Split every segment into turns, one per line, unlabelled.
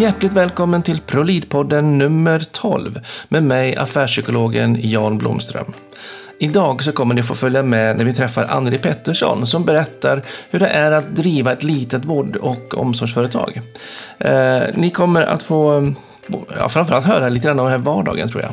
Hjärtligt välkommen till Prolidpodden nummer 12 med mig, affärspsykologen Jan Blomström. Idag så kommer ni få följa med när vi träffar Anneli Pettersson som berättar hur det är att driva ett litet vård och omsorgsföretag. Eh, ni kommer att få ja, framförallt höra lite grann om den här vardagen tror jag.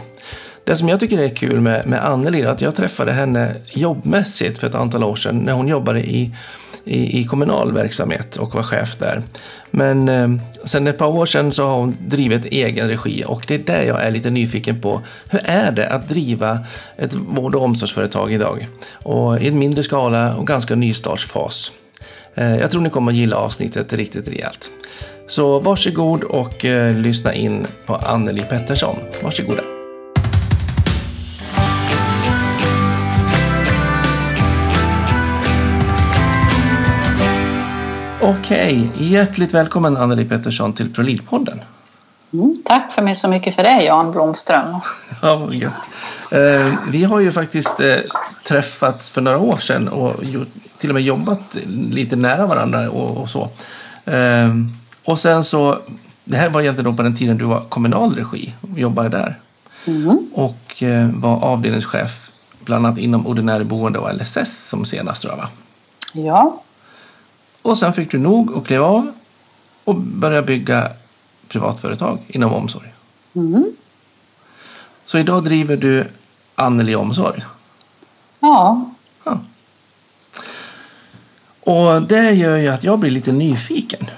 Det som jag tycker är kul med, med Anneli är att jag träffade henne jobbmässigt för ett antal år sedan när hon jobbade i i, i kommunal verksamhet och var chef där. Men eh, sen ett par år sedan så har hon drivit egen regi och det är där jag är lite nyfiken på. Hur är det att driva ett vård och omsorgsföretag idag? Och i en mindre skala och ganska nystartsfas. Eh, jag tror ni kommer att gilla avsnittet riktigt rejält. Så varsågod och eh, lyssna in på Anneli Pettersson. Varsågoda. Okej, hjärtligt välkommen Anneli Pettersson till ProLid-podden.
Mm, tack för mig så mycket för det Jan Blomström.
ja, gött. Eh, vi har ju faktiskt eh, träffats för några år sedan och gjort, till och med jobbat lite nära varandra och, och så. Eh, och sen så, det här var egentligen då på den tiden du var kommunal regi och jobbade där. Mm. Och eh, var avdelningschef bland annat inom ordinärt boende och LSS som senast tror jag va?
Ja.
Och sen fick du nog och klev av och började bygga privatföretag inom omsorg. Mm. Så idag driver du Anneli Omsorg?
Ja. ja.
Och det gör ju att jag blir lite nyfiken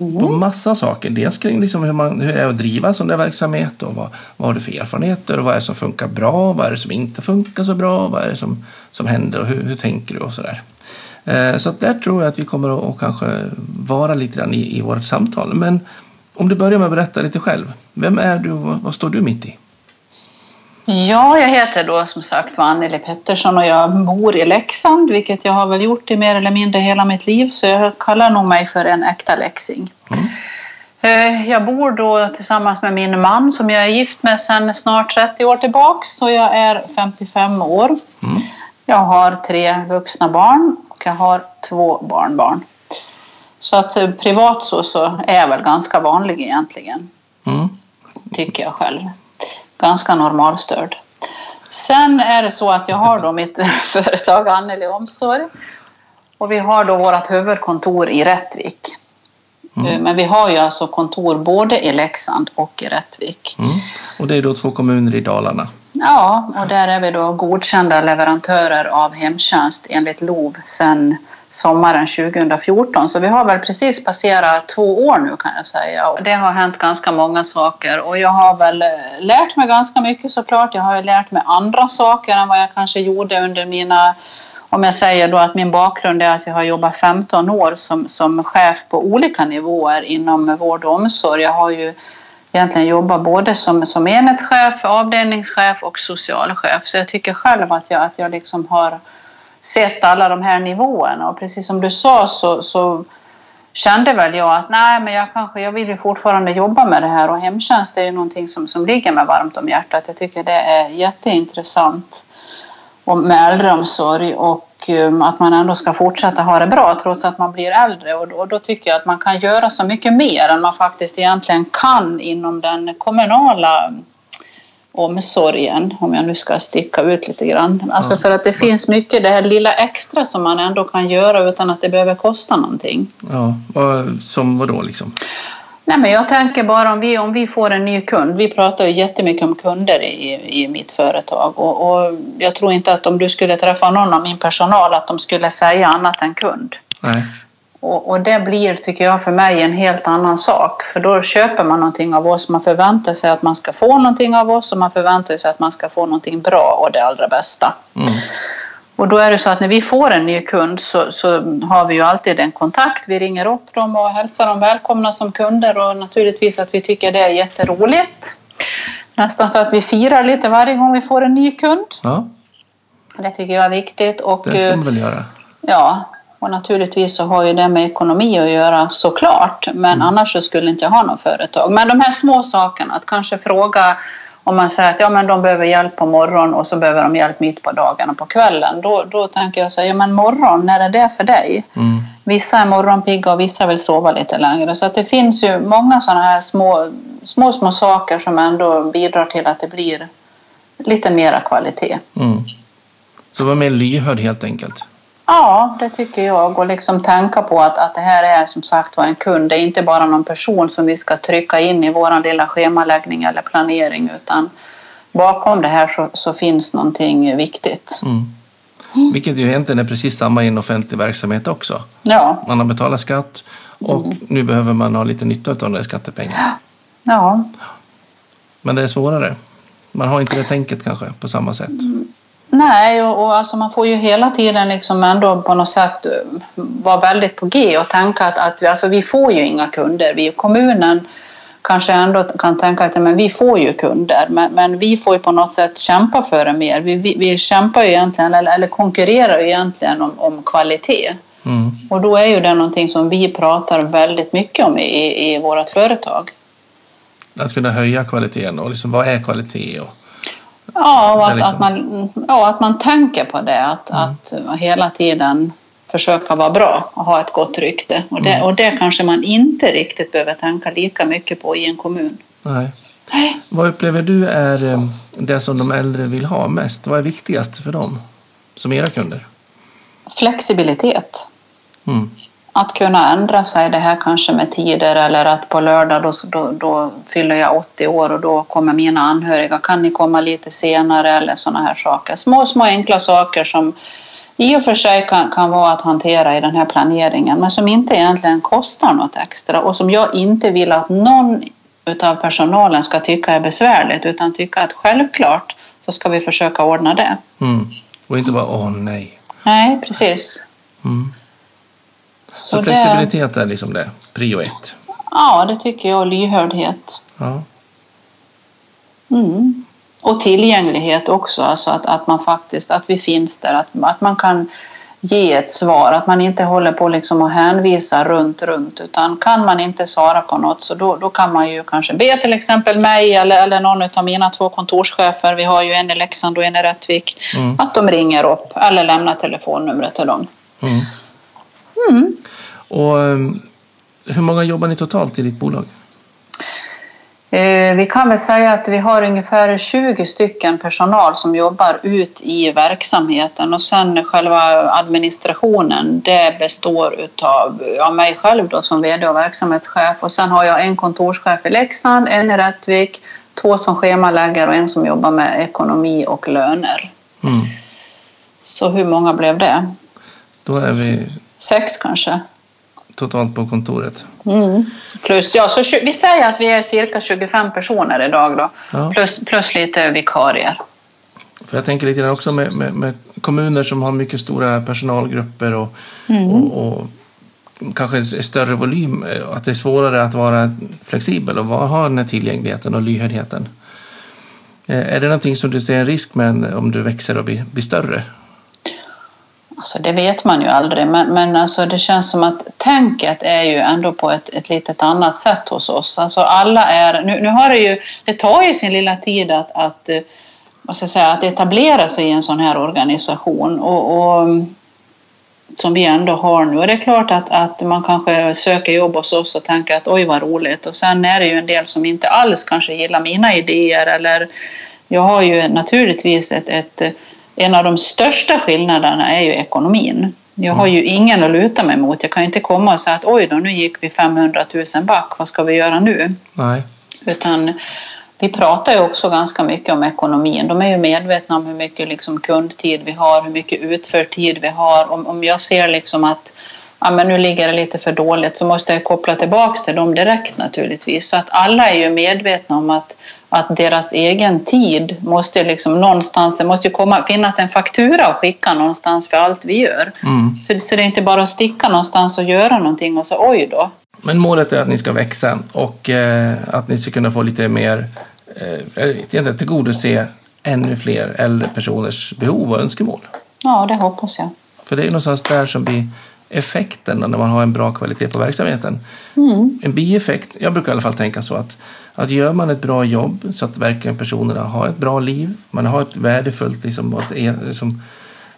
mm. på massa saker. Dels kring liksom hur, man, hur det är att driva sån där verksamhet och vad, vad har du för erfarenheter och vad är det som funkar bra, vad är det som inte funkar så bra, vad är det som, som händer och hur, hur tänker du och sådär. Så där tror jag att vi kommer att kanske vara lite grann i, i vårt samtal. Men om du börjar med att berätta lite själv. Vem är du och vad står du mitt i?
Ja, jag heter då som sagt Anneli Pettersson och jag bor i Leksand, vilket jag har väl gjort i mer eller mindre hela mitt liv, så jag kallar nog mig för en äkta läxing. Mm. Eh, jag bor då tillsammans med min man som jag är gift med sedan snart 30 år tillbaks, så jag är 55 år. Mm. Jag har tre vuxna barn och jag har två barnbarn. Så att eh, privat så, så är jag väl ganska vanlig egentligen. Mm. Tycker jag själv. Ganska normalstörd. Sen är det så att jag har då mitt företag Anneli Omsorg. Och vi har då vårt huvudkontor i Rättvik. Mm. Eh, men vi har ju alltså kontor både i Leksand och i Rättvik. Mm.
Och det är då två kommuner i Dalarna?
Ja, och där är vi då godkända leverantörer av hemtjänst enligt LOV sedan sommaren 2014. Så vi har väl precis passerat två år nu kan jag säga. Och det har hänt ganska många saker och jag har väl eh, lärt mig ganska mycket såklart. Jag har lärt mig andra saker än vad jag kanske gjorde under mina om jag säger då att min bakgrund är att jag har jobbat 15 år som, som chef på olika nivåer inom vård och omsorg. Jag har ju egentligen jobbar både som, som enhetschef, avdelningschef och socialchef. Så jag tycker själv att jag, att jag liksom har sett alla de här nivåerna och precis som du sa så, så kände väl jag att nej, men jag kanske, jag vill ju fortfarande jobba med det här och hemtjänst är ju någonting som, som ligger mig varmt om hjärtat. Jag tycker det är jätteintressant och med äldreomsorg och um, att man ändå ska fortsätta ha det bra trots att man blir äldre och då, och då tycker jag att man kan göra så mycket mer än man faktiskt egentligen kan inom den kommunala omsorgen, om jag nu ska sticka ut lite grann. Alltså för att det finns mycket det här lilla extra som man ändå kan göra utan att det behöver kosta någonting.
Ja, som vadå liksom?
Nej, men jag tänker bara om vi, om vi får en ny kund. Vi pratar ju jättemycket om kunder i, i mitt företag och, och jag tror inte att om du skulle träffa någon av min personal att de skulle säga annat än kund.
Nej.
Och, och, det blir, tycker jag, för mig en helt annan sak. För då köper man någonting av oss, man förväntar sig att man ska få någonting av oss och man förväntar sig att man ska få någonting bra och det allra bästa. Mm. Och då är det så att när vi får en ny kund så, så, har vi ju alltid en kontakt. Vi ringer upp dem och hälsar dem välkomna som kunder och naturligtvis att vi tycker det är jätteroligt. Nästan så att vi firar lite varje gång vi får en ny kund.
Ja.
Det tycker jag är viktigt. Och,
det ska man väl göra.
Ja, och naturligtvis så har ju det med ekonomi att göra såklart. Men mm. annars så skulle inte jag ha något företag. Men de här små sakerna, att kanske fråga om man säger att ja, men de behöver hjälp på morgonen och så behöver de hjälp mitt på dagen och på kvällen. Då, då tänker jag så här, ja men morgon, när är det för dig?
Mm.
Vissa är morgonpigga och vissa vill sova lite längre. Så att det finns ju många sådana här små, små, små saker som ändå bidrar till att det blir lite mera kvalitet.
Mm. Så var mer lyhörd helt enkelt.
Ja, det tycker jag. Och liksom tänka på att, att det här är som sagt var en kund. Det är inte bara någon person som vi ska trycka in i vår lilla schemaläggning eller planering utan bakom det här så, så finns någonting viktigt.
Mm. Vilket ju egentligen är precis samma i en offentlig verksamhet också.
Ja,
Man har betalat skatt och nu behöver man ha lite nytta av de där skattepengarna.
ja,
Men det är svårare. Man har inte det tänket kanske på samma sätt.
Nej, och, och alltså man får ju hela tiden liksom ändå på något sätt eh, vara väldigt på G och tänka att, att vi, alltså vi får ju inga kunder. Vi kommunen kanske ändå kan tänka att men vi får ju kunder, men, men vi får ju på något sätt kämpa för det mer. Vi, vi, vi kämpar ju egentligen, eller, eller konkurrerar ju egentligen om, om kvalitet.
Mm.
Och då är ju det någonting som vi pratar väldigt mycket om i, i vårt företag.
Att kunna höja kvaliteten och liksom, vad är kvalitet? Och,
Ja, och att,
liksom-
att, man, ja, att man tänker på det. Att, att hela tiden försöka vara bra och ha ett gott rykte. Och det, och det kanske man inte riktigt behöver tänka lika mycket på i en kommun.
nej. Vad upplever du är eh, det som de äldre vill ha mest? Vad är viktigast för dem som era kunder?
Flexibilitet.
Mm.
Att kunna ändra sig det här kanske med tider eller att på lördag då, då, då fyller jag 80 år och då kommer mina anhöriga. Kan ni komma lite senare eller sådana här saker. Små, små enkla saker som i och för sig kan, kan vara att hantera i den här planeringen men som inte egentligen kostar något extra och som jag inte vill att någon utav personalen ska tycka är besvärligt utan tycka att självklart så ska vi försöka ordna det.
Mm. Och inte bara åh nej.
Nej, precis.
Mm. Så,
det-
flexibilitet är liksom det, prio ett.
Ja, det tycker jag. Lyhördhet.
Ja.
Mm. Och tillgänglighet också, alltså att, att man faktiskt, att vi finns där, att, att man kan ge ett svar, att man inte håller på liksom att hänvisa runt, runt, utan kan man inte svara på något så då, då kan man ju kanske be till exempel mig eller, eller någon av mina två kontorschefer, vi har ju en i Leksand och en i Rättvik,
Mm.
att de ringer upp eller lämnar telefonnumret till dem.
Mm.
Mm.
Och um, hur många jobbar ni totalt i ditt bolag?
Eh, Vi kan väl säga att vi har ungefär 20 stycken personal som jobbar ut i verksamheten och sen själva administrationen det består ja, mig själv då som VD och verksamhetschef och sen har jag en kontorschef i Leksand, en i Rättvik, två som schemalägger och en som jobbar med ekonomi och löner.
Mm.
Så hur många blev det?
Då är vi
Sex kanske?
totalt på kontoret.
Mm. Plus, ja, så vi säger att vi är cirka 25 personer idag då,
Ja.
plus, plus lite vikarier.
För jag tänker lite grann också med, med, med kommuner som har mycket stora personalgrupper och,
Mm.
och, och kanske större volym, eh, att det är svårare att vara flexibel och ha den här tillgängligheten och lyhördheten. Eh, Är det någonting som du ser en risk med om du växer och blir, blir större?
Alltså det vet man ju aldrig, men, men alltså det känns som att tänket är ju ändå på ett, ett litet annat sätt hos oss. Alltså alla är, nu, nu har det ju, det tar ju sin lilla tid att, att, eh, vad ska jag säga, att etablera sig i en sån här organisation och, och mm, som vi ändå har nu. Och det är klart att, att man kanske söker jobb hos oss och tänker att oj vad roligt och sen är det ju en del som inte alls kanske gillar mina idéer eller jag har ju naturligtvis ett, ett en av de största skillnaderna är ju ekonomin. Jag har ju ingen att luta mig mot. Jag kan inte komma och säga att oj då, nu gick vi 500 000 back, vad ska vi göra nu?
Nej.
Utan vi pratar ju också ganska mycket om ekonomin. De är ju medvetna om hur mycket liksom kundtid vi har, hur mycket utförd tid vi har. Om, om jag ser liksom att ja, men nu ligger det lite för dåligt så måste jag koppla tillbaks till dem direkt naturligtvis. Så att alla är ju medvetna om att, att deras egen tid måste liksom någonstans, det måste komma, finnas en faktura att skicka någonstans för allt vi gör.
Mm.
Så, så det är inte bara att sticka någonstans och göra någonting och så oj då.
Men målet är att ni ska växa och eh, att ni ska kunna få lite mer, eh, tillgodose ännu fler äldre personers behov och önskemål.
Ja, det hoppas jag.
För det är någonstans där som vi effekten när man har en bra kvalitet på verksamheten.
Mm.
En bieffekt, jag brukar i alla fall tänka så att, att gör man ett bra jobb så att verkligen personerna har ett bra liv, man har ett värdefullt, liksom, ett, e- liksom,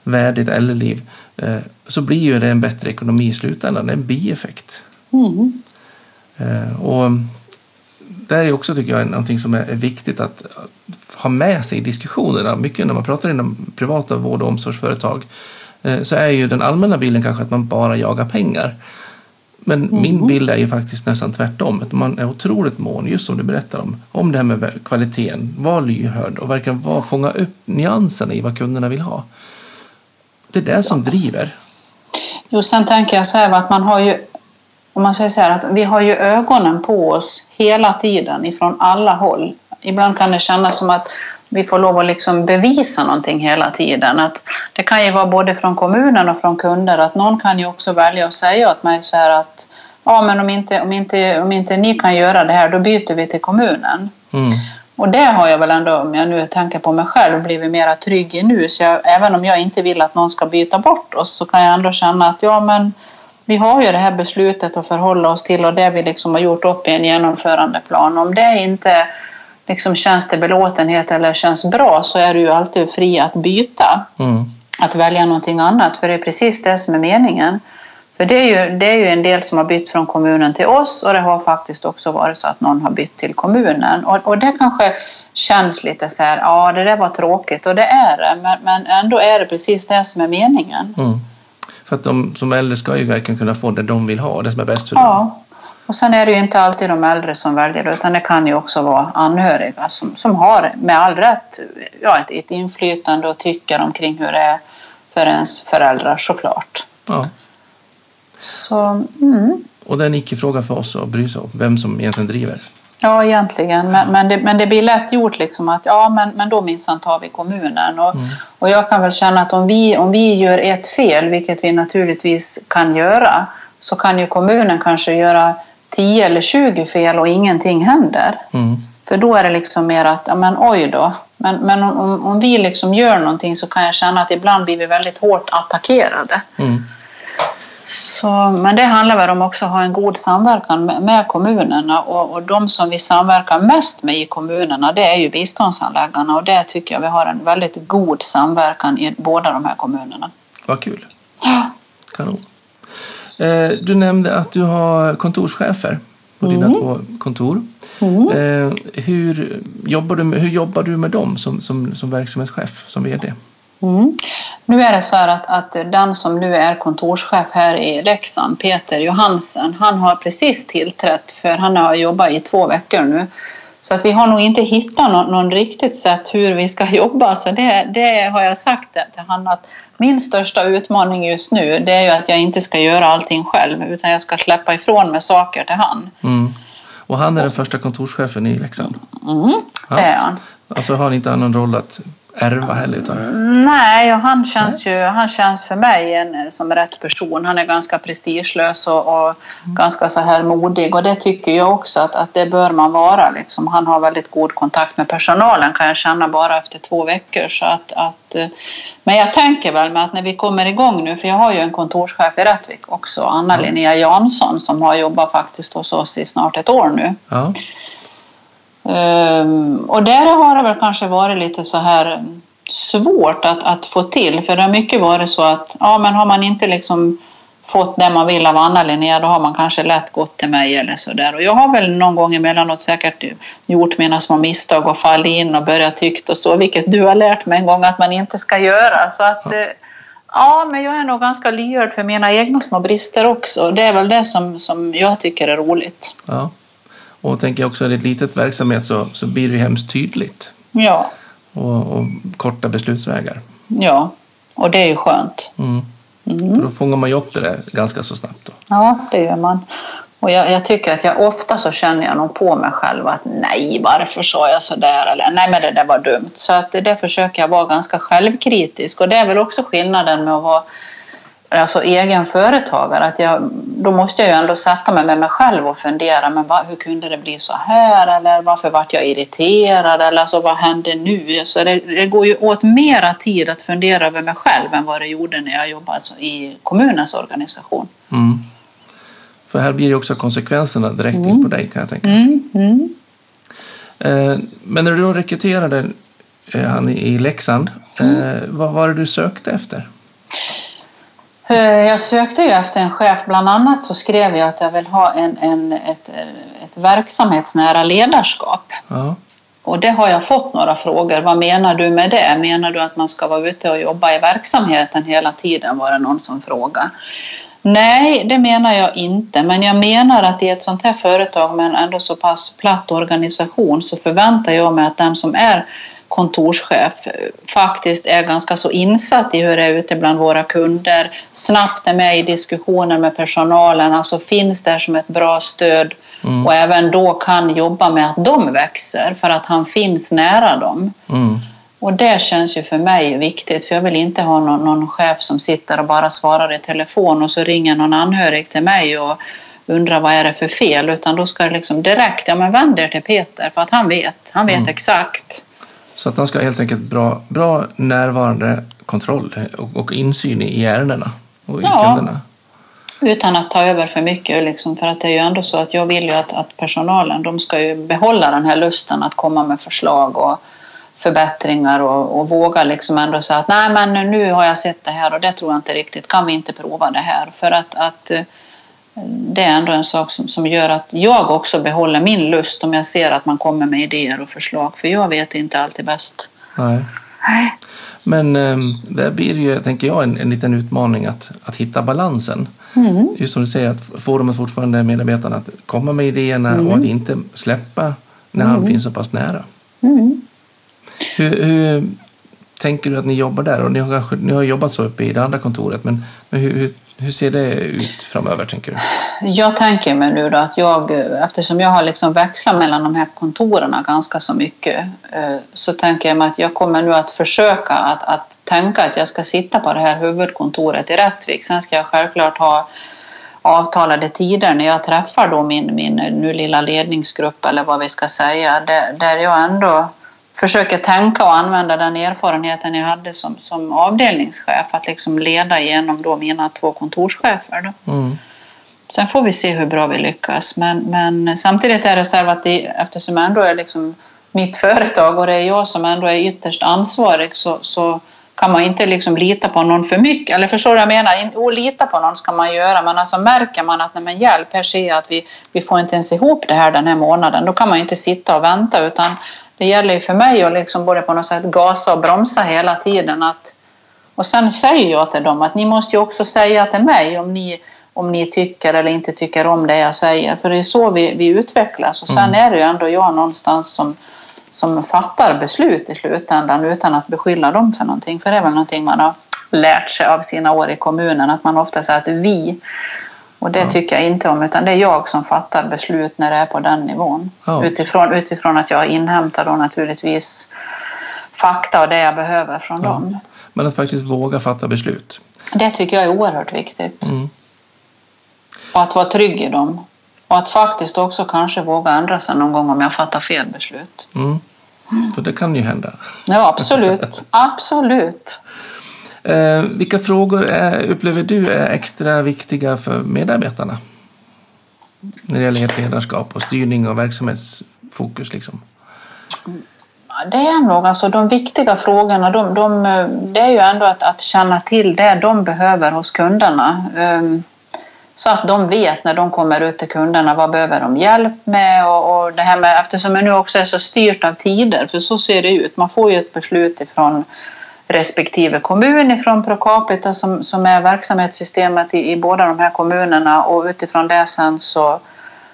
värdigt eller-liv, eh, så blir ju det en bättre ekonomi i slutändan. Det är en bieffekt.
Mm.
Eh, och det är också, tycker jag, någonting som är viktigt att ha med sig i diskussionerna. Mycket när man pratar inom privata vård och omsorgsföretag så är ju den allmänna bilden kanske att man bara jagar pengar. Men min bild är ju faktiskt nästan tvärtom. Att man är otroligt mån, just som du berättar om, om det här med kvaliteten. Var lyhörd och verkligen var, fånga upp nyanserna i vad kunderna vill ha. Det är det som driver.
Jo, sen tänker jag så här att man har ju, om man säger så här, att vi har ju ögonen på oss hela tiden ifrån alla håll. Ibland kan det kännas som att vi får lov att liksom bevisa någonting hela tiden. Att det kan ju vara både från kommunen och från kunder att någon kan ju också välja att säga åt mig så här att ja, men om inte, om inte, om inte ni kan göra det här, då byter vi till kommunen.
Mm.
Och det har jag väl ändå, om jag nu tänker på mig själv, blivit mera trygg i nu. Så jag, även om jag inte vill att någon ska byta bort oss så kan jag ändå känna att ja, men vi har ju det här beslutet att förhålla oss till och det vi liksom har gjort upp i en genomförandeplan. Om det inte liksom känns till belåtenhet eller känns bra så är du ju alltid fri att byta.
Mm.
Att välja någonting annat, för det är precis det som är meningen. För det är, ju, det är ju en del som har bytt från kommunen till oss och det har faktiskt också varit så att någon har bytt till kommunen. Och, och det kanske känns lite så här, ja det där var tråkigt och det är det, men, men ändå är det precis det som är meningen.
Mm. För att de som äldre ska ju verkligen kunna få det de vill ha, det som är bäst för dem.
Och sen är det ju inte alltid de äldre som väljer det, utan det kan ju också vara anhöriga som, som har med all rätt ja, ett, ett inflytande och tycker omkring hur det är för ens föräldrar såklart.
Ja.
Så, mm.
Och det är en icke-fråga för oss att bry sig om, vem som egentligen driver.
Ja, egentligen. Men, men, det, men det blir lätt gjort liksom att ja, men, men då minsann tar vi kommunen. Och, och jag kan väl känna att om vi, om vi gör ett fel, vilket vi naturligtvis kan göra, så kan ju kommunen kanske göra 10 eller 20 fel och ingenting händer.
Mm.
För då är det liksom mer att, ja men oj då. Men, men om, om vi liksom gör någonting så kan jag känna att ibland blir vi väldigt hårt attackerade.
Mm.
Så, men det handlar väl om också att ha en god samverkan med, med kommunerna och, och de som vi samverkar mest med i kommunerna det är ju biståndsanläggarna och det tycker jag vi har en väldigt god samverkan i båda de här kommunerna.
Vad kul.
Ja,
Kanon. Eh, du nämnde att du har kontorschefer på dina två kontor. Eh, hur, jobbar du med, hur jobbar du med dem som, som, som verksamhetschef, som VD?
Mm. Nu är det så här att, att den som nu är kontorschef här i Leksand, Peter Johansen, han har precis tillträtt för han har jobbat i två veckor nu. Så att vi har nog inte hittat någon, någon riktigt sätt hur vi ska jobba. Så det, det har jag sagt till han att min största utmaning just nu det är ju att jag inte ska göra allting själv utan jag ska släppa ifrån mig saker till han.
Mm. Och han är den första kontorschefen i Leksand.
Mm, det är han.
Alltså har han inte någon roll att ärva heller? Utan...
Nej, och han känns ju han känns för mig en, som rätt person. Han är ganska prestigelös och, och ganska så här modig och det tycker jag också att, att det bör man vara. Liksom. Han har väldigt god kontakt med personalen kan jag känna bara efter två veckor. Så att, att, eh, men jag tänker väl med att när vi kommer igång nu, för jag har ju en kontorschef i Rättvik också, Anna Linnea Jansson som har jobbat faktiskt hos oss i snart ett år nu.
Ja.
Ehm, och där har det väl kanske varit lite så här svårt att, att få till för det har mycket varit så att ja, men har man inte liksom fått det man vill av Anna Linnea då har man kanske lätt gått till mig eller så där. Och jag har väl någon gång emellanåt säkert gjort mina små misstag och fallit in och börjat tyckt och så, vilket du har lärt mig en gång att man inte ska göra. Så att, eh, ja, men jag är nog ganska lyhörd för mina egna små brister också. Det är väl det som, som jag tycker är roligt.
ja. Och tänker jag också att i ett litet verksamhet så, så blir det ju hemskt tydligt.
Ja,
Och, och korta beslutsvägar.
ja, och det är ju skönt.
Mm. För då fångar man ju upp det där ganska så snabbt. Då.
Ja, det gör man. Och jag, jag tycker att jag ofta så känner jag nog på mig själv att nej, varför sa jag så där? Eller nej, men det där var dumt. Så att det där försöker jag vara ganska självkritisk. Och det är väl också skillnaden med att vara alltså egen företagare, att jag, då måste jag ju ändå sätta mig med mig själv och fundera, men va, hur kunde det bli så här? Eller varför vart jag irriterad? Eller alltså, vad hände nu? Så det, det går ju åt mera tid att fundera över mig själv än vad det gjorde när jag jobbade alltså, i kommunens organisation.
Mm. För här blir det också konsekvenserna direkt mm. in på dig kan jag tänka
mm. mm.
Eh, men när du då rekryterade eh, han i Leksand, mm. eh, vad var det du sökte efter?
Eh, jag sökte ju efter en chef. Bland annat så skrev jag att jag vill ha en, en, ett, ett verksamhetsnära ledarskap.
Ja.
Och det har jag fått några frågor. Vad menar du med det? Menar du att man ska vara ute och jobba i verksamheten hela tiden? Var det någon som frågade. Nej, det menar jag inte. Men jag menar att i ett sånt här företag med en ändå så pass platt organisation så förväntar jag mig att den som är kontorschef faktiskt är ganska så insatt i hur det är ute bland våra kunder, snabbt är med i diskussioner med personalen, alltså finns där som ett bra stöd mm. och även då kan jobba med att de växer för att han finns nära dem.
Mm.
Och det känns ju för mig viktigt, för jag vill inte ha någon, någon chef som sitter och bara svarar i telefon och så ringer någon anhörig till mig och undrar vad är det för fel, utan då ska det liksom direkt, ja men vänd er till Peter för att han vet, han vet mm. exakt.
Så att han ska helt enkelt bra, bra närvarande kontroll och, och insyn i ärendena och i ja.
Utan att ta över för mycket. Liksom, för att det är ju ändå så att jag vill ju att, att personalen de ska ju behålla den här lusten att komma med förslag och förbättringar och, och våga liksom ändå säga att nej men nu har jag sett det här och det tror jag inte riktigt, kan vi inte prova det här? För att, att eh, det är ändå en sak som, som gör att jag också behåller min lust om jag ser att man kommer med idéer och förslag, för jag vet inte alltid bäst.
Nej.
Nej.
Men eh, där blir det ju, tänker jag, en, en liten utmaning att, att hitta balansen.
Mm.
Just som du säger, att få dem fortfarande medarbetarna att komma med idéerna mm. och att inte släppa när mm. han finns så pass nära.
Mm.
Hur, hur, tänker du att ni jobbar där? Och ni, har, ni har jobbat så uppe i det andra kontoret, men, men hur, hur, hur ser det ut framöver tänker du?
Jag tänker mig nu då att jag, eftersom jag har liksom växlat mellan de här kontoren ganska så mycket, eh, så tänker jag mig att jag kommer nu att försöka att, att tänka att jag ska sitta på det här huvudkontoret i Rättvik. Sen ska jag självklart ha avtalade tider när jag träffar då min, min nu lilla ledningsgrupp eller vad vi ska säga, där, där jag ändå försöker tänka och använda den erfarenheten jag hade som, som avdelningschef, att liksom leda igenom då mina två kontorschefer. Då.
Mm.
Sen får vi se hur bra vi lyckas, men, men samtidigt är det så att det, eftersom jag ändå är liksom mitt företag och det är jag som ändå är ytterst ansvarig så, så kan man inte liksom lita på någon för mycket. Eller förstår du vad jag menar? Och lita på någon ska man göra, men alltså märker man att nej men hjälp, här ser jag att vi, vi får inte ens ihop det här den här månaden, då kan man inte sitta och vänta utan det gäller ju för mig att liksom både på något sätt gasa och bromsa hela tiden. Att, och sen säger jag till dem att ni måste ju också säga till mig om ni, om ni tycker eller inte tycker om det jag säger. För det är så vi, vi utvecklas. Och sen mm. är det ju ändå jag någonstans som, som fattar beslut i slutändan utan att beskylla dem för någonting. För det är väl någonting man har lärt sig av sina år i kommunen, att man ofta säger att vi. Och det ja. tycker jag inte om, utan det är jag som fattar beslut när det är på den nivån. Ja. Utifrån, utifrån att jag inhämtar då naturligtvis fakta och det jag behöver från ja. dem.
Men att faktiskt våga fatta beslut?
Det tycker jag är oerhört viktigt.
Mm.
Och att vara trygg i dem. Och att faktiskt också kanske våga ändra sig någon gång om jag fattar fel beslut.
Mm. För det kan ju hända.
Ja, absolut. absolut.
Eh, vilka frågor är, upplever du är extra viktiga för medarbetarna? När det gäller ledarskap och styrning och verksamhetsfokus. Liksom.
Det är nog alltså de viktiga frågorna. De, de, eh, det är ju ändå att, att känna till det de behöver hos kunderna. Um, så att de vet när de kommer ut till kunderna vad behöver de hjälp med och, och det här med eftersom det nu också är så styrt av tider för så ser det ut. Man får ju ett beslut ifrån respektive kommun ifrån pro capita som, som är verksamhetssystemet i, i båda de här kommunerna. Och utifrån det sen så,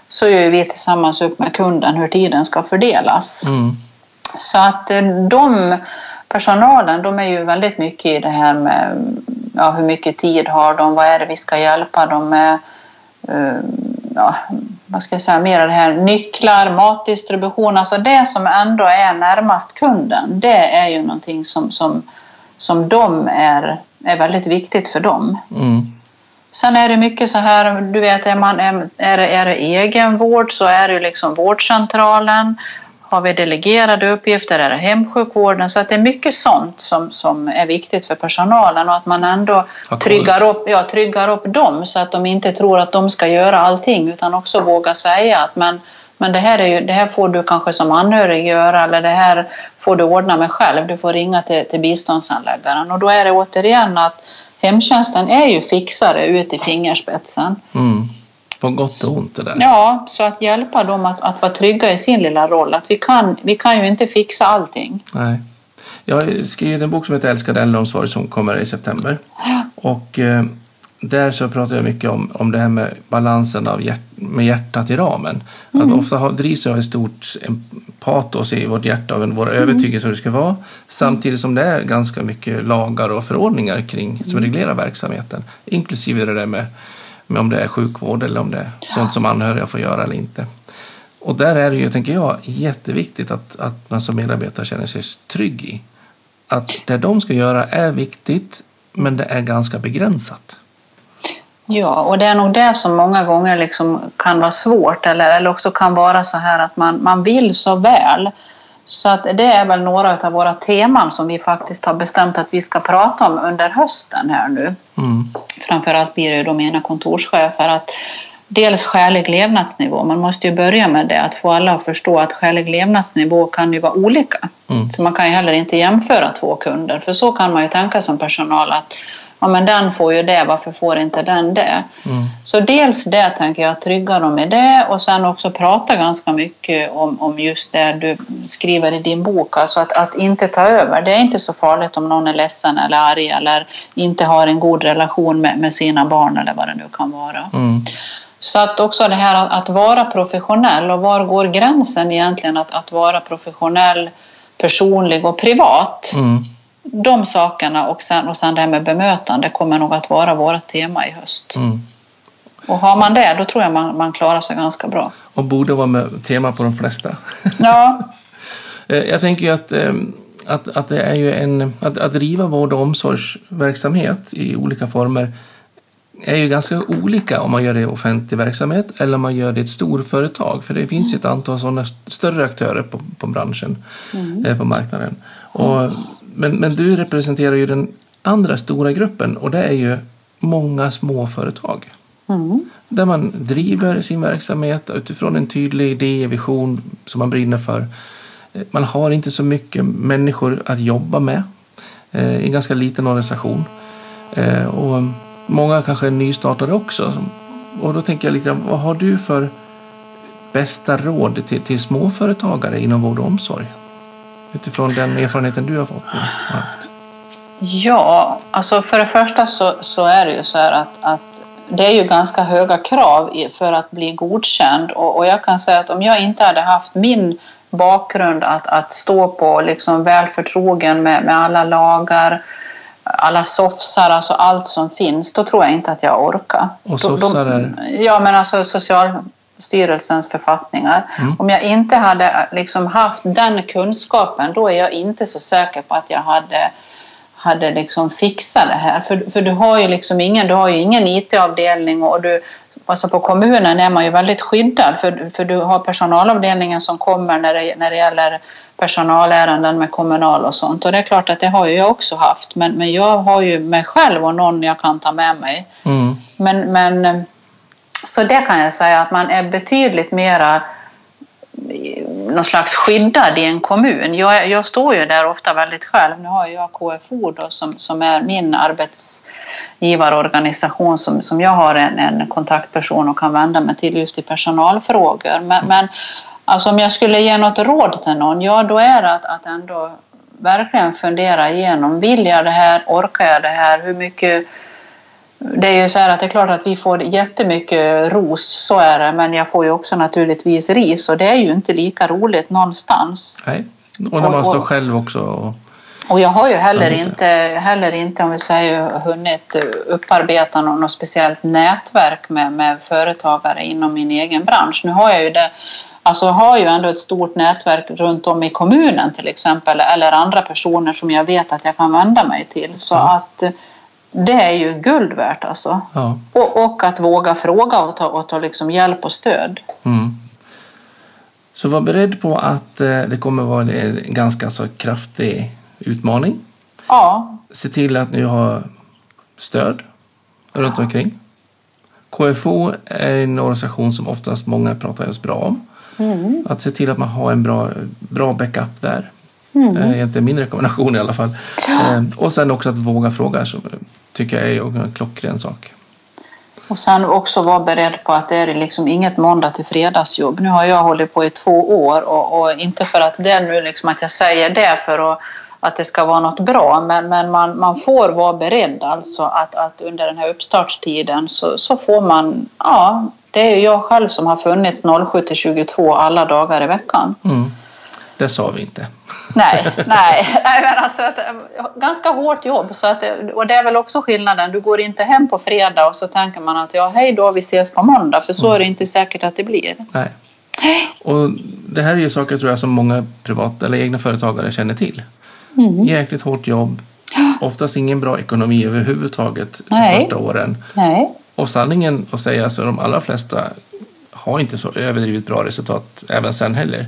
så gör vi tillsammans upp med kunden hur tiden ska fördelas.
Mm.
Så att eh, de personalen, de är ju väldigt mycket i det här med ja, hur mycket tid har de, vad är det vi ska hjälpa dem med, uh, ja, vad ska jag säga, mer det här nycklar, matdistribution, alltså det som ändå är närmast kunden, det är ju någonting som, som som de är är väldigt viktigt för dem.
Mm.
Sen är det mycket så här, du vet, är, man, är, är, det, är det egenvård så är det liksom vårdcentralen. Har vi delegerade uppgifter är det hemsjukvården. Så att det är mycket sånt som, som är viktigt för personalen och att man ändå tryggar upp, ja, tryggar upp dem så att de inte tror att de ska göra allting utan också våga säga att men, men det, här är ju, det här får du kanske som anhörig göra eller det här får du ordna med själv. Du får ringa till, till biståndsanläggaren och då är det återigen att hemtjänsten är ju fixare ut i fingerspetsen.
Mm. På gott och ont det där.
Ja, så att hjälpa dem att, att vara trygga i sin lilla roll. Att vi kan, vi kan ju inte fixa allting.
Nej. Jag har skrivit en bok som heter Älskad äldreomsorg som kommer i september. Och eh, där så pratar jag mycket om, om det här med balansen av hjärt, med hjärtat i ramen. Mm. Att ofta har, drivs av ett stort patos i vårt hjärta av vår mm. övertygelse hur det ska vara. Samtidigt som det är ganska mycket lagar och förordningar kring som mm. reglerar verksamheten. Inklusive det där med med om det är sjukvård eller om det är ja. sånt som anhöriga får göra eller inte. Och där är det ju, tänker jag, jätteviktigt att, att man som medarbetare känner sig trygg i att det de ska göra är viktigt, men det är ganska begränsat.
Ja, och det är nog det som många gånger liksom kan vara svårt eller, eller också kan vara så här att man, man vill så väl så att det är väl några av våra teman som vi faktiskt har bestämt att vi ska prata om under hösten här nu. Mm. Framförallt blir det då mina kontorschefer att dels skälig levnadsnivå. Man måste ju börja med det, att få alla att förstå att skälig levnadsnivå kan ju vara olika. Mm. Så man kan ju heller inte jämföra två kunder, för så kan man ju tänka som personal att ja men den får ju det, varför får inte den det? Mm. Så dels det tänker jag, trygga dem i det och sen också prata ganska mycket om, om just det du skriver i din bok, alltså att, att inte ta över. Det är inte så farligt om någon är ledsen eller arg eller inte har en god relation med, med sina barn eller vad det nu kan vara. Mm. Så att också det här att, att, vara professionell och var går gränsen egentligen att, att vara professionell, personlig och privat? Mm de sakerna och sen, och sen det här med bemötande kommer nog att vara vårt tema i höst. Mm. Och har man det, då tror jag man, man klarar sig ganska bra.
Och borde vara med tema på de flesta.
Ja.
Eh, jag tänker ju att, ehm, att, att det är ju en... Att, att driva vård och omsorgsverksamhet i olika former är ju ganska olika om man gör det i offentlig verksamhet eller om man gör det i ett storföretag. För det finns ju ett antal sådana större aktörer på, på branschen, mm. Eh, på marknaden. Och men, men du representerar ju den andra stora gruppen och det är ju många småföretag. Mm. Där man driver sin verksamhet utifrån en tydlig idé, vision som man brinner för. Man har inte så mycket människor att jobba med eh, i en ganska liten organisation. Eh, och många kanske är nystartade också. Och då tänker jag lite grann, vad har du för bästa råd till, till småföretagare inom vård och omsorg? Utifrån den erfarenheten du har fått haft?
Ja, alltså för det första så, så är det ju så här att, att det är ju ganska höga krav för att bli godkänd och, och jag kan säga att om jag inte hade haft min bakgrund att, att stå på liksom väl förtrogen med, med alla lagar alla soffsar, alltså allt som finns, då tror jag inte att jag orkar.
Och soffsar är?
Ja, men alltså social, styrelsens författningar. Mm. Om jag inte hade liksom haft den kunskapen då är jag inte så säker på att jag hade, hade liksom fixat det här. För, för du har ju liksom ingen, du har ju ingen IT-avdelning och du, alltså på kommunen är man ju väldigt skyddad för, för du har personalavdelningen som kommer när det, när det gäller personalärenden med kommunal och sånt. Och det är klart att det har ju jag också haft. Men, men jag har ju mig själv och någon jag kan ta med mig. Mm. Men, men så det kan jag säga att man är betydligt mera eh, någon slags skyddad i en kommun. Jag, jag står ju där ofta väldigt själv. Nu har jag KFO då, som, som är min arbetsgivarorganisation som, som jag har en, en kontaktperson och kan vända mig till just i personalfrågor. Men, men alltså om jag skulle ge något råd till någon, ja då är det att, att ändå verkligen fundera igenom. Vill jag det här? Orkar jag det här? Hur mycket det är ju så här att det är klart att vi får jättemycket ros, så är det, men jag får ju också naturligtvis ris och det är ju inte lika roligt någonstans.
Nej, och när man står själv också. Och,
och jag har ju heller inte, heller inte, om vi säger, hunnit upparbeta något speciellt nätverk med, med företagare inom min egen bransch. Nu har jag ju det Alltså har ju ändå ett stort nätverk runt om i kommunen till exempel eller andra personer som jag vet att jag kan vända mig till. Så mm. att det är ju guld värt alltså.
Ja.
Och, och att våga fråga och ta, och ta liksom hjälp och stöd.
Mm. Så var beredd på att eh, det kommer vara en ganska så kraftig utmaning.
Ja,
Se till att ni har stöd runt omkring. KFO är en organisation som oftast många pratar just bra om. Att se till att man har en bra, bra backup där. Det är egentligen min rekommendation i alla fall. Eh, Och sen också att våga fråga tycker jag är en klockren sak.
och sen också vara beredd på att det är liksom inget måndag till fredagsjobb. Nu har jag hållit på i två år och, och inte för att det nu liksom att jag säger det för att, att det ska vara något bra, men, men man, man får vara beredd alltså att, att under den här uppstartstiden så, så får man, ja, det är ju jag själv som har funnits 07 till 22 alla dagar i veckan.
Mm. Det sa vi inte.
Nej, nej, nej men alltså att, ganska hårt jobb. Så att, och det är väl också skillnaden. Du går inte hem på fredag och så tänker man att ja, hej då, vi ses på måndag. För så är det inte säkert att det blir.
Nej. Och det här är ju saker tror jag som många privata eller egna företagare känner till.
Mm.
Jäkligt hårt jobb. Oftast ingen bra ekonomi överhuvudtaget de
Nej.
första åren.
Nej,
Och sanningen att säga så de allra flesta har inte så överdrivet bra resultat även sen heller.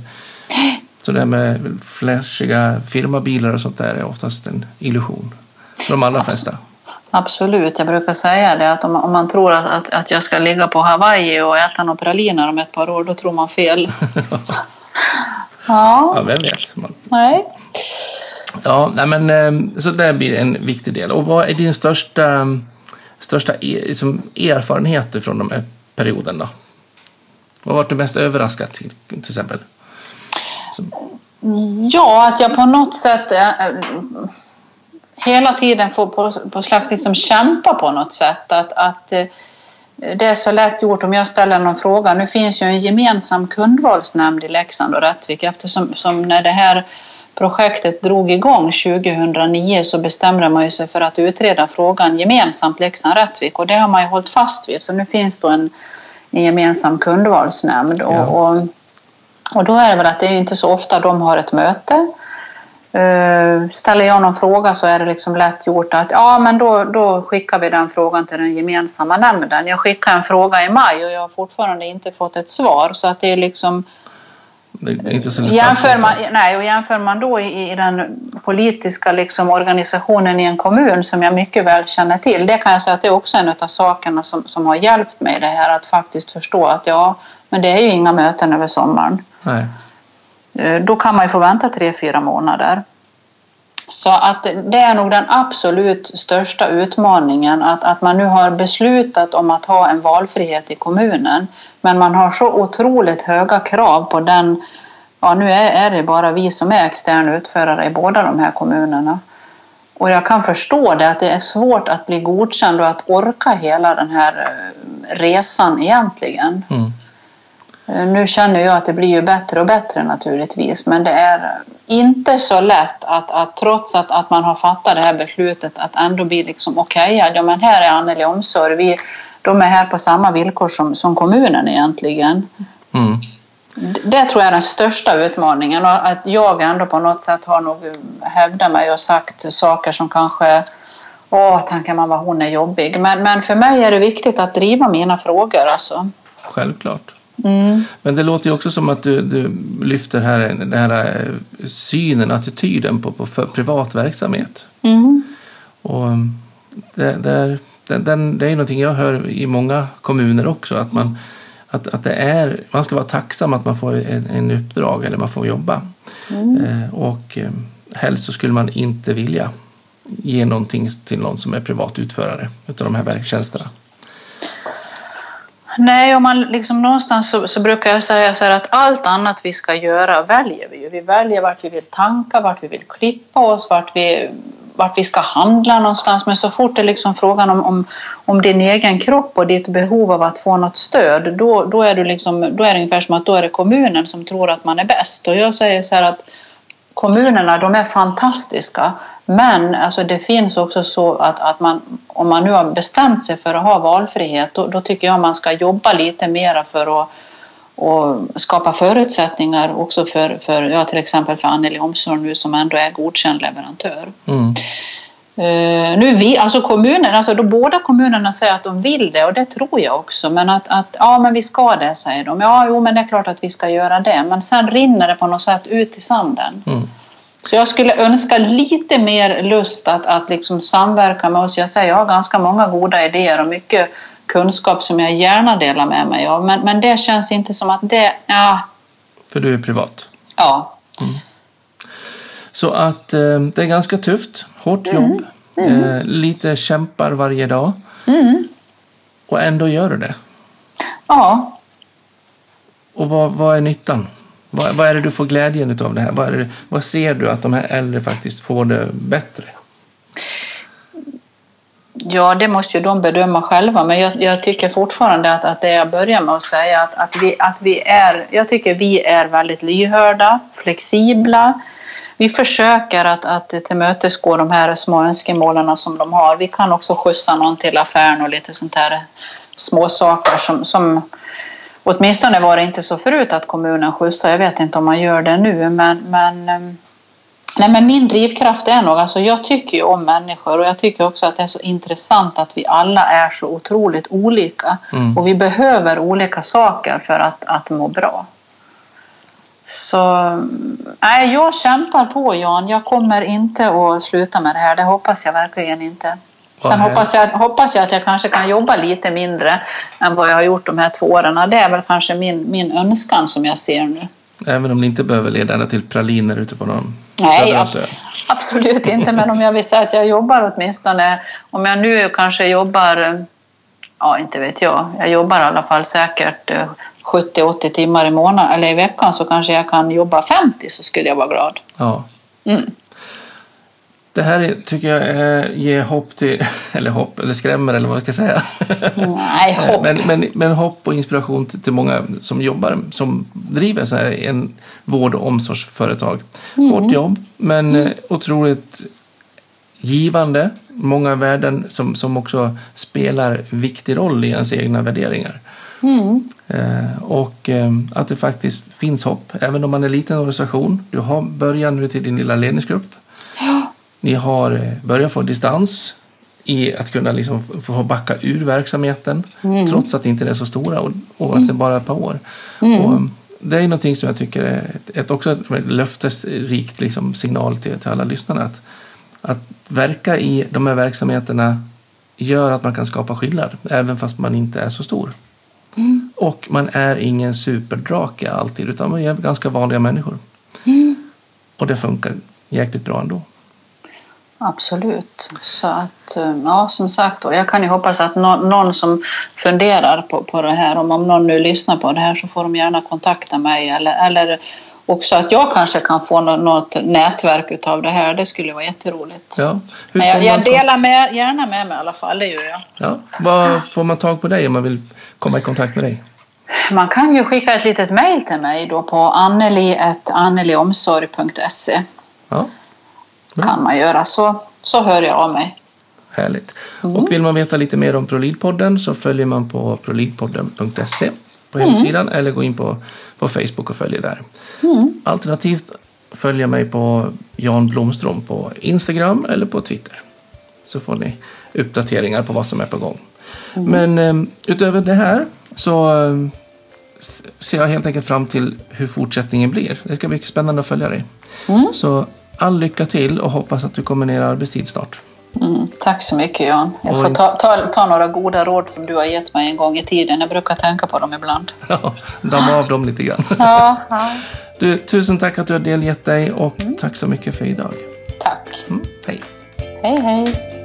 Så det här med flashiga firmabilar och sånt där är oftast en illusion. För de allra flesta.
absolut. Jag brukar säga det att om, om man tror att, att, att jag ska ligga på Hawaii och äta några praliner om ett par år, då tror man fel. ja,
Ja, vem vet. Man,
nej.
Ja, nej men, eh, så det blir en viktig del. Och vad är din största, största e- liksom, erfarenheter från de här perioden då? Vad varit det mest överraskande till, till exempel?
Ja, att jag på något sätt eh, hela tiden får på, på slags liksom kämpa på något sätt. Att, att eh, det är så lätt gjort om jag ställer någon fråga. Nu finns ju en gemensam kundvalsnämnd i Leksand och Rättvik eftersom som när det här projektet drog igång 2009 så bestämde man ju sig för att utreda frågan gemensamt Leksand-Rättvik och det har man ju hållit fast vid. Så nu finns då en, en gemensam kundvalsnämnd.
Ja.
Och, och, och då är det väl att det är inte så ofta de har ett möte. Eh, Ställer jag någon fråga så är det liksom lätt gjort att ja, men då, då skickar vi den frågan till den gemensamma nämnden. Jag skickade en fråga i maj och jag har fortfarande inte fått ett svar så att det är liksom
det är inte så lätt
Jämför man, nej, och jämför man då i, i den politiska liksom, organisationen i en kommun som jag mycket väl känner till, det kan jag säga att det är också en av sakerna som, som har hjälpt mig det här att faktiskt förstå att ja, men det är ju inga möten över sommaren.
Nej.
Eh, Då kan man ju få vänta tre, fyra månader. Så att det är nog den absolut största utmaningen att, att man nu har beslutat om att ha en valfrihet i kommunen men man har så otroligt höga krav på den, ja nu är, är det bara vi som är externa utförare i båda de här kommunerna. Och jag kan förstå det att det är svårt att bli godkänd och att orka hela den här eh, resan egentligen.
Mm.
Eh, Nu känner jag att det blir ju bättre och bättre naturligtvis, men det är inte så lätt att, att trots att, att man har fattat det här beslutet att ändå bli liksom okej, ja men här är Anneli Omsorg, vi, de är här på samma villkor som, som kommunen egentligen.
Mm.
D- Det tror jag är den största utmaningen och att jag ändå på något sätt har nog hävdat mig och sagt saker som kanske Åh, tänker man vad hon är jobbig. Men, men för mig är det viktigt att driva mina frågor alltså.
Självklart.
Mm.
Men det låter ju också som att du, du lyfter här, den här eh, synen, attityden på, på privat verksamhet.
Mm.
Och um, det, det, är, den, det är någonting jag hör i många kommuner också. Att, man, att, att det är, man ska vara tacksam att man får en, en uppdrag eller man får jobba. Eh, och eh, helst så skulle man inte vilja ge någonting till någon som är privat utförare utav de här verktjänsterna.
Nej, om man liksom någonstans så, så brukar jag säga så här att allt annat vi ska göra väljer vi ju. Vi väljer vart vi vill tanka, vart vi vill klippa oss, vart vi, vart vi ska handla någonstans. Men så fort det är liksom frågan om, om, om din egen kropp och ditt behov av att få något stöd, då, då, är du liksom, då är det ungefär som att då är det kommunen som tror att man är bäst. Och jag säger så här att kommunerna de är fantastiska men alltså det finns också så att, att man, om man nu har bestämt sig för att ha valfrihet då, då tycker jag man ska jobba lite mera för att och skapa förutsättningar också för, för ja, till exempel för Anneli Omsorg nu som ändå är godkänd leverantör.
Mm.
Uh, nu vi, alltså kommunen, alltså då båda kommunerna säger att de vill det och det tror jag också. Men att, att ja, men vi ska det, säger de. Ja, jo, men det är klart att vi ska göra det. Men sen rinner det på något sätt ut i sanden.
Mm.
Så jag skulle önska lite mer lust att, att liksom samverka med oss. Jag säger, jag har ganska många goda idéer och mycket kunskap som jag gärna delar med mig av. Men, men det känns inte som att det, ja.
För du är privat?
Ja.
Mm. Så att eh, det är ganska tufft, hårt jobb, mm. Eh, lite kämpar varje dag.
Mm.
Och ändå gör du det.
Ja.
Och vad, vad är nyttan? Vad, vad, är det du får glädjen av det här? Vad, är det, vad ser du att de här äldre faktiskt får det bättre?
Ja, det måste ju de bedöma själva, men jag, jag, tycker fortfarande att, att det jag börjar med att säga att, att, vi, att vi är, jag tycker vi är väldigt lyhörda, flexibla. Vi försöker att, att tillmötesgå de här små önskemålen som de har. Vi kan också skjutsa någon till affären och lite sånt här små saker som, som åtminstone var det inte så förut att kommunen skjutsade. Jag vet inte om man gör det nu, men, men ehm, Nej, men min drivkraft är nog, alltså jag tycker ju om människor och jag tycker också att det är så intressant att vi alla är så otroligt olika. Mm. Och vi behöver olika saker för att, att må bra. Så nej, jag kämpar på Jan. Jag kommer inte att sluta med det här. Det hoppas jag verkligen inte. Sen hoppas jag, hoppas jag att jag kanske kan jobba lite mindre än vad jag har gjort de här två åren. Det är väl kanske min, min önskan som jag ser nu.
Även om det inte behöver leda ända till praliner ute på någon
Nej, ab absolut inte. Men om jag vill säga att jag jobbar åtminstone, om jag nu kanske jobbar, ja inte vet jag, jag jobbar i alla fall säkert 70-80 eh, timmar i månaden eller i veckan så kanske jag kan jobba 50 så skulle jag vara glad.
Ja.
Mm.
Det här tycker jag ger hopp till, eller hopp, eller skrämmer eller vad jag ska säga.
Nej, hopp.
Men, men, men hopp och inspiration till, till många som jobbar, som driver så här, en vård och omsorgsföretag. Mm. Hårt jobb, men mm. otroligt givande. Många värden som, som också spelar viktig roll i ens egna värderingar.
Mm.
Eh, och eh, att det faktiskt finns hopp, även om man är en liten organisation. Du har början nu till din lilla ledningsgrupp. Ni har eh, börjat få distans i att kunna liksom få backa ur verksamheten mm. trots att det inte är så stora och, och att det bara är ett par år.
Mm.
Och det är någonting som jag tycker är ett, ett också ett löftesrikt liksom signal till, till alla lyssnare. Att, att verka i de här verksamheterna gör att man kan skapa skillnad även fast man inte är så stor.
Mm.
Och man är ingen superdrake alltid utan man är ganska vanliga människor.
Mm.
Och det funkar jäkligt bra ändå.
Absolut. Så att, eh, ja, som sagt, och jag kan ju hoppas att någon, som funderar på, på det här, om, om någon nu lyssnar på det här så får de gärna kontakta mig eller, eller också att jag kanske kan få något, något nätverk utav det här. Det skulle vara jätteroligt.
Ja.
Men jag, jag delar med, gärna med mig i alla fall, det gör jag.
Ja. Vad får man tag på dig om man vill komma i kontakt med dig?
Man kan ju skicka ett litet mejl till mig då på anneli.anneliomsorg.se.
Ja
kan man göra. Så, så hör jag av mig.
Härligt. Mm. Och vill man veta lite mer om Prolidpodden så följer man på prolidpodden.se på mm. hemsidan mm. eller gå in på, på Facebook och följer där.
Mm.
Alternativt följa mig på Jan Blomström på Instagram eller på Twitter. Så får ni uppdateringar på vad som är på gång. Mm. Men eh, utöver det här så eh, ser jag helt enkelt fram till hur fortsättningen blir. Det ska bli spännande att följa dig.
Mm.
Så all lycka till och hoppas att du kommer ner i arbetstid snart.
Mm, tack så mycket Jan. Jag får ta, ta, ta, några goda råd som du har gett mig en gång i tiden. Jag brukar tänka på dem ibland.
Ja, damma av dem lite grann.
Ja, ja.
Du, tusen tack att du har delgett dig och mm. tack så mycket för idag.
Tack.
Mm, hej.
Hej, hej.